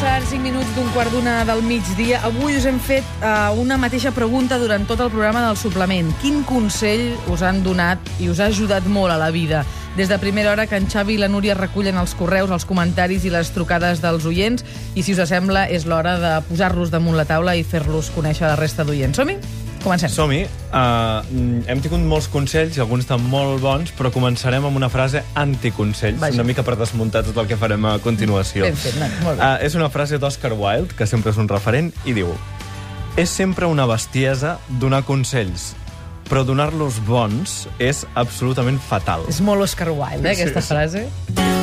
passar 5 minuts d'un quart d'una del migdia. Avui us hem fet uh, una mateixa pregunta durant tot el programa del suplement. Quin consell us han donat i us ha ajudat molt a la vida? Des de primera hora que en Xavi i la Núria recullen els correus, els comentaris i les trucades dels oients i, si us sembla, és l'hora de posar-los damunt la taula i fer-los conèixer la resta d'oients. Som-hi? Comencem. Som-hi. Uh, hem tingut molts consells, i alguns estan molt bons, però començarem amb una frase anticonsells, Vaja. una mica per desmuntar tot el que farem a continuació. Ben fet, Nat, molt bé. Uh, és una frase d'Oscar Wilde, que sempre és un referent, i diu És sempre una bestiesa donar consells, però donar-los bons és absolutament fatal. És molt Oscar Wilde, eh, Sí, aquesta sí. frase.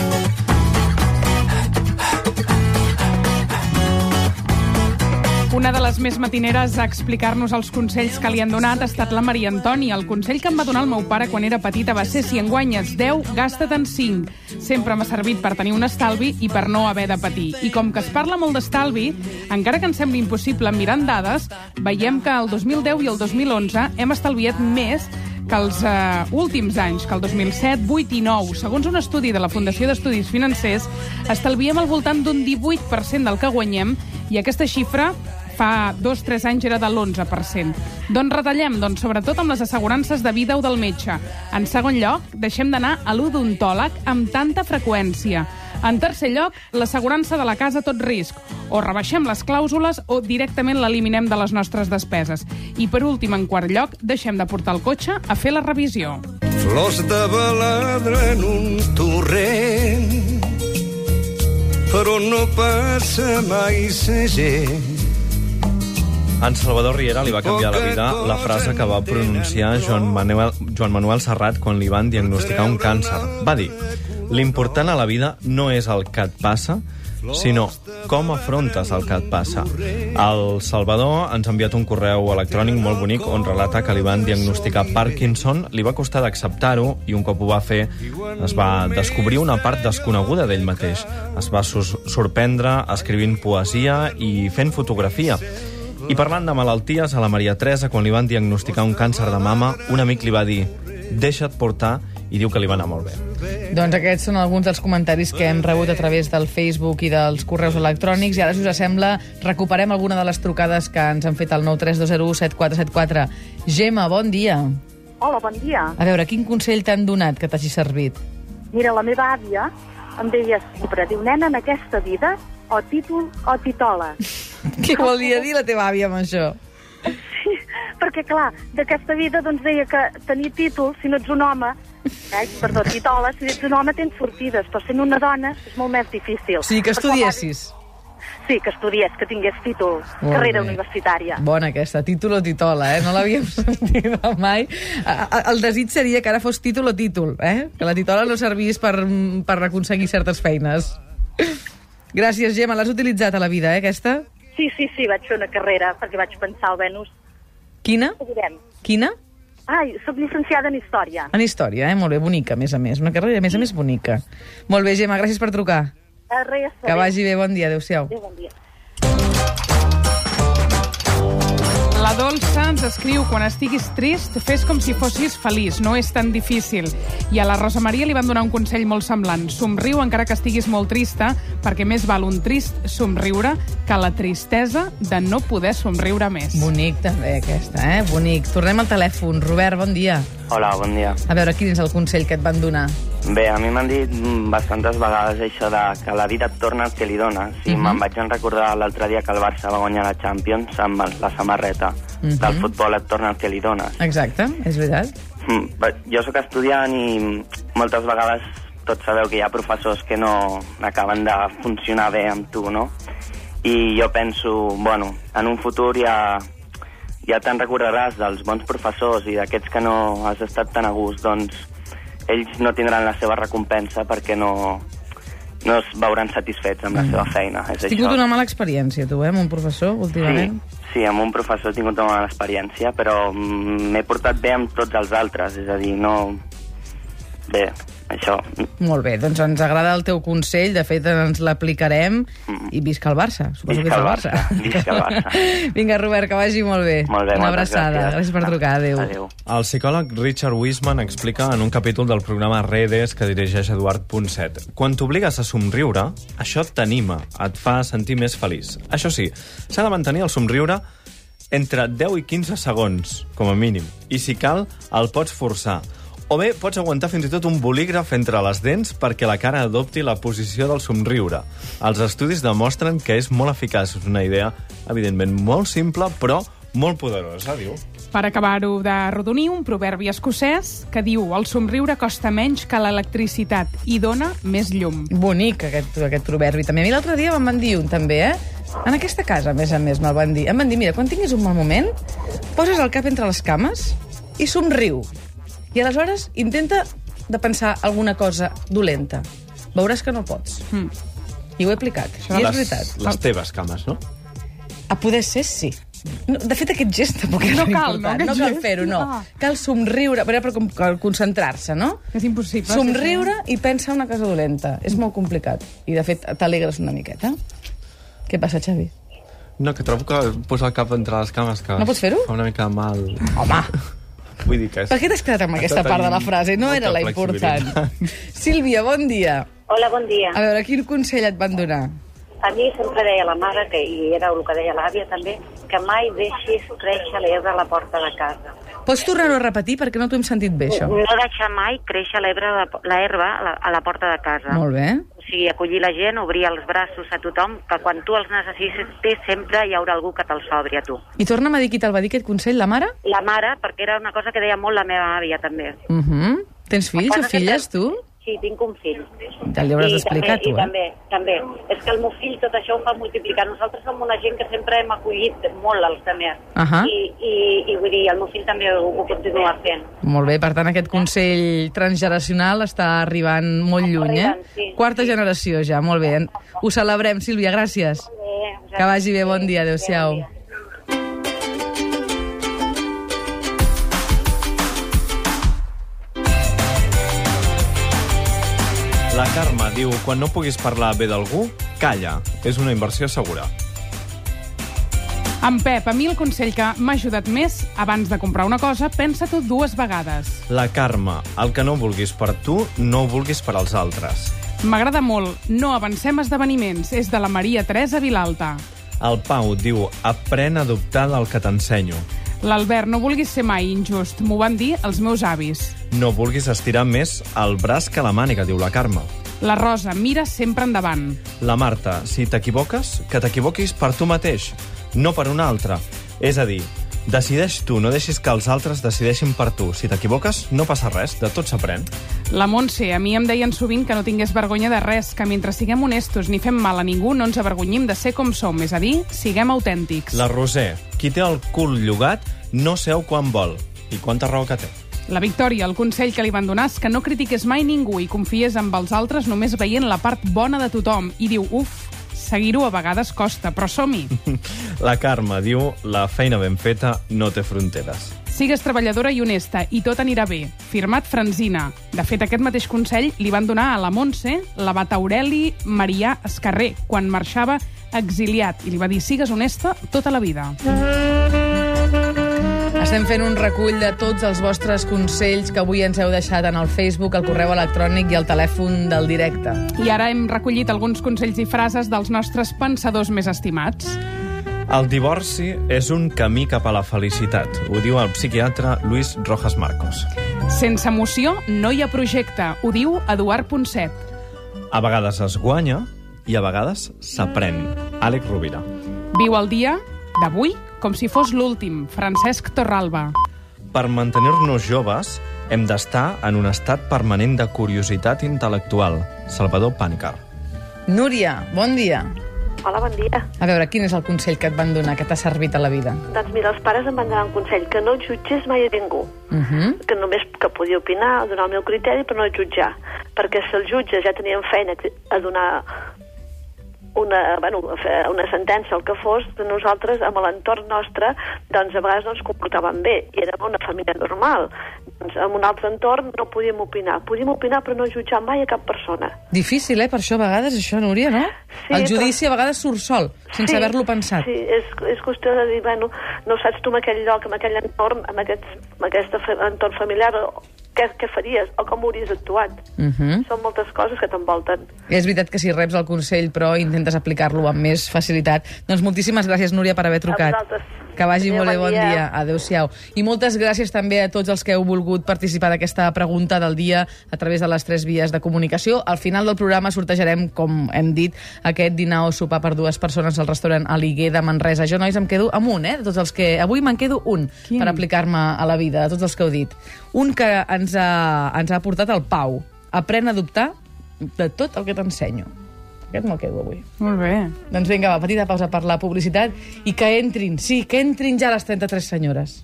Una de les més matineres a explicar-nos els consells que li han donat ha estat la Maria Antònia. El consell que em va donar el meu pare quan era petita va ser si en guanyes 10, gasta't en 5. Sempre m'ha servit per tenir un estalvi i per no haver de patir. I com que es parla molt d'estalvi, encara que ens sembli impossible mirant dades, veiem que el 2010 i el 2011 hem estalviat més que els eh, últims anys, que el 2007, 8 i 9, segons un estudi de la Fundació d'Estudis Financers, estalviem al voltant d'un 18% del que guanyem i aquesta xifra fa dos o tres anys era de l'11%. D'on retallem? Doncs sobretot amb les assegurances de vida o del metge. En segon lloc, deixem d'anar a l'odontòleg amb tanta freqüència. En tercer lloc, l'assegurança de la casa a tot risc. O rebaixem les clàusules o directament l'eliminem de les nostres despeses. I per últim, en quart lloc, deixem de portar el cotxe a fer la revisió. Flors de baladre en un torrent però no passa mai sa gent En Salvador Riera li va canviar la vida la frase que va pronunciar Joan Manuel, Joan Manuel Serrat quan li van diagnosticar un càncer. Va dir, l'important a la vida no és el que et passa, sinó com afrontes el que et passa. El Salvador ens ha enviat un correu electrònic molt bonic on relata que li van diagnosticar Parkinson, li va costar d'acceptar-ho i un cop ho va fer es va descobrir una part desconeguda d'ell mateix. Es va sorprendre escrivint poesia i fent fotografia. I parlant de malalties, a la Maria Teresa, quan li van diagnosticar un càncer de mama, un amic li va dir deixa't portar i diu que li va anar molt bé. Doncs aquests són alguns dels comentaris que hem rebut a través del Facebook i dels correus electrònics. I ara, si us sembla, recuperem alguna de les trucades que ens han fet al 932017474. Gemma, bon dia. Hola, bon dia. A veure, quin consell t'han donat que t'hagi servit? Mira, la meva àvia em deia sempre, diu, nena, en aquesta vida, o títol o titola. Què volia dir la teva àvia amb això? Perquè, clar, d'aquesta vida, doncs, deia que tenir títol, si no ets un home, eh, perdó, titola, si ets un home tens sortides, però sent una dona és molt més difícil. Sigui, que estudiessis. Sí, que estudiés, que tingués títol, Molt carrera bé. universitària. Bona aquesta, títol o titola, eh? No l'havíem sentit mai. El desig seria que ara fos títol o títol, eh? Que la titola no servís per, per aconseguir certes feines. Gràcies, Gemma. L'has utilitzat a la vida, eh, aquesta? Sí, sí, sí, vaig fer una carrera, perquè vaig pensar al Venus. Quina? Quina? Ai, sóc llicenciada en Història. En història, eh? Molt bé, bonica, a més a més. Una carrera, a més a més, bonica. Molt bé, Gemma, gràcies per trucar. Res, Que vagi bé, bon dia, adéu-siau. Adéu, bon dia. La Dolça ens escriu, quan estiguis trist, fes com si fossis feliç, no és tan difícil. I a la Rosa Maria li van donar un consell molt semblant. Somriu encara que estiguis molt trista, perquè més val un trist somriure que la tristesa de no poder somriure més. Bonic, també, aquesta, eh? Bonic. Tornem al telèfon. Robert, bon dia. Hola, bon dia. A veure, quin és el consell que et van donar? Bé, a mi m'han dit bastantes vegades això de que la vida et torna el que li dona. Sí, Mhm. me'n vaig recordar l'altre dia que el Barça va guanyar la Champions amb la samarreta. Mhm. Del futbol et torna el que li dones. Exacte, és veritat. Mm, Jo sóc estudiant i moltes vegades tots sabeu que hi ha professors que no acaben de funcionar bé amb tu, no? I jo penso, bueno, en un futur ja, ja te'n recordaràs dels bons professors i d'aquests que no has estat tan a gust, doncs ells no tindran la seva recompensa perquè no, no es veuran satisfets amb la seva feina. És Has tingut això. una mala experiència, tu, eh, amb un professor, últimament? Sí, sí, amb un professor he tingut una mala experiència, però mm, m'he portat bé amb tots els altres, és a dir, no... Bé, això... Molt bé, doncs ens agrada el teu consell, de fet ens l'aplicarem i visca el Barça. Suposo que Visca ets el el Barça, Barça. visca el Barça. Vinga, Robert, que vagi molt bé. Molt bé, Una abraçada. gràcies. gràcies per trucar, adéu. Adéu. El psicòleg Richard Wiseman explica en un capítol del programa Redes que dirigeix Eduard Ponset. Quan t'obligues a somriure, això t'anima, et fa sentir més feliç. Això sí, s'ha de mantenir el somriure entre 10 i 15 segons, com a mínim. I si cal, el pots forçar. O bé, pots aguantar fins i tot un bolígraf entre les dents perquè la cara adopti la posició del somriure. Els estudis demostren que és molt eficaç. És una idea, evidentment, molt simple, però molt poderosa, diu. Per acabar-ho de rodonir, un proverbi escocès que diu el somriure costa menys que l'electricitat i dona més llum. Bonic, aquest, aquest proverbi. També a mi l'altre dia me'n van dir un, també, eh? En aquesta casa, a més a més, me'l van dir. Em van dir, mira, quan tinguis un mal moment, poses el cap entre les cames i somriu. I aleshores intenta de pensar alguna cosa dolenta. Veuràs que no pots. Mm. I ho he aplicat. I és les, veritat. les teves cames, no? A poder ser, sí. No, de fet, aquest gest tampoc és No cal, no, important. aquest no cal fer-ho, no. Ah. Cal somriure, per exemple, com- cal concentrar-se, no? És impossible. Somriure i pensar una cosa dolenta. És molt complicat. I, de fet, t'alegres una miqueta. Què passa, Xavi? No, que trobo que posar el cap entre les cames que No pots fer-ho? fa una mica mal. Home, Vull dir que és... per què t'has quedat amb aquesta part de la frase? No era la important. Sílvia, bon dia. Hola, bon dia. A veure, quin consell et van donar? A mi sempre deia la mare, que, i era el que deia l'àvia també, que mai deixis créixer l'herba a la porta de casa. Pots tornar-ho a repetir perquè no t'ho hem sentit bé, això? No deixar mai créixer l'herba a la porta de casa. Molt bé. Sigui, acollir la gent, obrir els braços a tothom, que quan tu els necessitis sempre hi haurà algú que te'ls obri a tu. I torna'm a dir qui te'l va dir, aquest consell, la mare? La mare, perquè era una cosa que deia molt la meva àvia també. Uh -huh. Tens fills o que filles, sempre- tu? Sí, tinc un fill. Ja li hauràs I d'explicar, també, tu, I eh? també, també. És que el meu fill tot això ho fa multiplicar. Nosaltres som una gent que sempre hem acollit molt els altres. Ahà. I, i, I vull dir, el meu fill també ho, ho continua fent. Molt bé, per tant, aquest consell transgeneracional està arribant molt lluny, eh? Arribant, sí. Quarta generació ja, molt bé. Ho celebrem, Sílvia, gràcies. Bé, Que vagi bé, bon dia, adéu-siau. Bon Carme diu, quan no puguis parlar bé d'algú, calla. És una inversió segura. En Pep, a mi el consell que m'ha ajudat més, abans de comprar una cosa, pensa-t'ho dues vegades. La Carme, el que no vulguis per tu, no ho vulguis per als altres. M'agrada molt. No avancem esdeveniments. És de la Maria Teresa Vilalta. El Pau diu, aprèn a dubtar del que t'ensenyo. L'Albert, no vulguis ser mai injust. M'ho van dir els meus avis. No vulguis estirar més el braç que la màniga, diu la Carme. La Rosa, mira sempre endavant. La Marta, si t'equivoques, que t'equivoquis per tu mateix, no per un altre. És a dir, decideix tu, no deixis que els altres decideixin per tu. Si t'equivoques, no passa res, de tot s'aprèn. La Montse, a mi em deien sovint que no tingués vergonya de res, que mentre siguem honestos ni fem mal a ningú no ens avergonyim de ser com som, és a dir, siguem autèntics. La Roser, qui té el cul llogat, no seu quan vol. I quanta raó que té. La Victòria, el consell que li van donar és que no critiques mai ningú i confies amb els altres només veient la part bona de tothom. I diu, uf, seguir-ho a vegades costa, però som-hi. La Carme diu, la feina ben feta no té fronteres. Sigues treballadora i honesta i tot anirà bé. Firmat Franzina. De fet, aquest mateix consell li van donar a la Montse, l'abat Aureli Marià Escarrer, quan marxava exiliat, i li va dir, sigues honesta tota la vida. Estem fent un recull de tots els vostres consells que avui ens heu deixat en el Facebook, el correu electrònic i el telèfon del directe. I ara hem recollit alguns consells i frases dels nostres pensadors més estimats. El divorci és un camí cap a la felicitat, ho diu el psiquiatre Luis Rojas Marcos. Sense emoció no hi ha projecte, ho diu Eduard Ponset. A vegades es guanya i a vegades s'aprèn. Àlex Rovira. Viu el dia d'avui com si fos l'últim, Francesc Torralba. Per mantenir-nos joves, hem d'estar en un estat permanent de curiositat intel·lectual. Salvador Pànicar. Núria, bon dia. Hola, bon dia. A veure, quin és el consell que et van donar, que t'ha servit a la vida? Doncs mira, els pares em van donar un consell, que no jutges mai a ningú. Uh -huh. que només que podia opinar, donar el meu criteri, però no jutjar. Perquè si els jutges ja tenien feina a donar una, bueno, fer una sentència, el que fos, de nosaltres, amb l'entorn nostre, doncs a vegades no ens comportàvem bé, i érem una família normal. Doncs en un altre entorn no podíem opinar. Podíem opinar però no jutjar mai a cap persona. Difícil, eh, per això a vegades, això, Núria, no? Sí, el però- judici a vegades surt sol, sense Sí, haver-lo pensat. Sí, és, és qüestió de dir, bueno, no saps tu en aquell lloc, en aquell entorn, en aquest, en aquest entorn familiar, què, què faries o com hauries actuat. Mhm. Són moltes coses que t'envolten. És veritat que si reps el consell, però intentes aplicar-lo amb més facilitat. Doncs moltíssimes gràcies, Núria, per haver trucat. A vosaltres. Que vagi Adéu, molt bé, bon bon dia. dia. Adéu-siau. I moltes gràcies també a tots els que heu volgut participar d'aquesta pregunta del dia a través de les tres vies de comunicació. Al final del programa sortejarem, com hem dit, aquest dinar o sopar per dues persones al restaurant Aliguer de Manresa. Jo, nois, em quedo amb un, eh? De tots els que... Avui me'n quedo un Quin? per aplicar-me a la vida, de tots els que heu dit. Un que ens ha, ens ha portat el Pau. Aprèn a dubtar de tot el que t'ensenyo. Aquest me'l quedo avui. Molt bé. Doncs vinga, va, petita pausa per la publicitat i que entrin, sí, que entrin ja les 33 senyores.